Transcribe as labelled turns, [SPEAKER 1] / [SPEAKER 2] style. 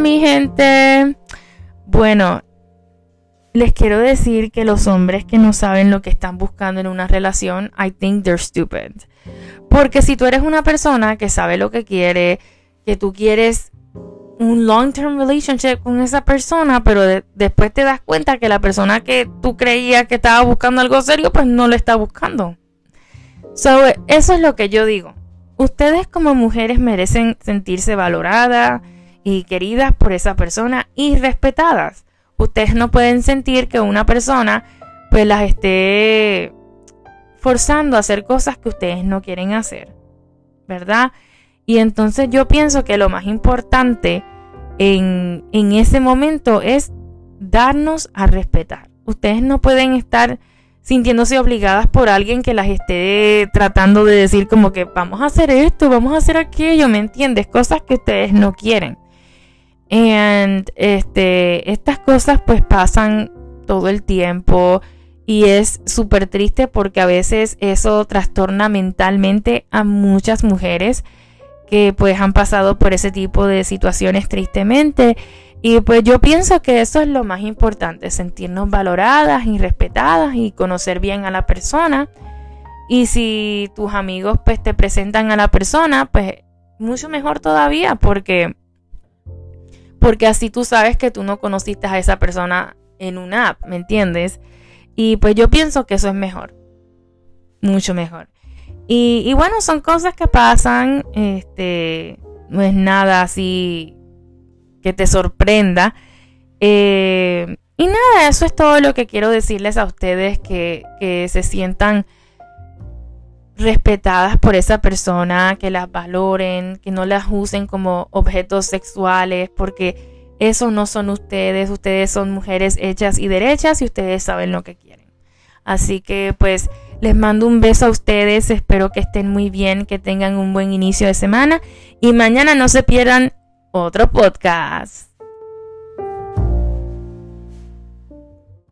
[SPEAKER 1] mi gente. Bueno, les quiero decir que los hombres que no saben lo que están buscando en una relación, I think they're stupid. Porque si tú eres una persona que sabe lo que quiere, que tú quieres un long-term relationship con esa persona, pero después te das cuenta que la persona que tú creías que estaba buscando algo serio, pues no lo está buscando. So, eso es lo que yo digo. Ustedes como mujeres merecen sentirse valoradas y queridas por esa persona y respetadas. Ustedes no pueden sentir que una persona pues las esté forzando a hacer cosas que ustedes no quieren hacer. ¿Verdad? Y entonces yo pienso que lo más importante en, en ese momento es darnos a respetar. Ustedes no pueden estar sintiéndose obligadas por alguien que las esté tratando de decir como que vamos a hacer esto, vamos a hacer aquello, ¿me entiendes? Cosas que ustedes no quieren. Y este, estas cosas pues pasan todo el tiempo y es súper triste porque a veces eso trastorna mentalmente a muchas mujeres que pues han pasado por ese tipo de situaciones tristemente y pues yo pienso que eso es lo más importante, sentirnos valoradas y respetadas y conocer bien a la persona. Y si tus amigos pues te presentan a la persona, pues mucho mejor todavía porque porque así tú sabes que tú no conociste a esa persona en una app, ¿me entiendes? Y pues yo pienso que eso es mejor. Mucho mejor. Y, bueno, son cosas que pasan. Este. No es nada así que te sorprenda. Eh, y nada, eso es todo lo que quiero decirles a ustedes que, que se sientan respetadas por esa persona, que las valoren, que no las usen como objetos sexuales, porque eso no son ustedes, ustedes son mujeres hechas y derechas y ustedes saben lo que quieren. Así que pues les mando un beso a ustedes, espero que estén muy bien, que tengan un buen inicio de semana y mañana no se pierdan otro podcast.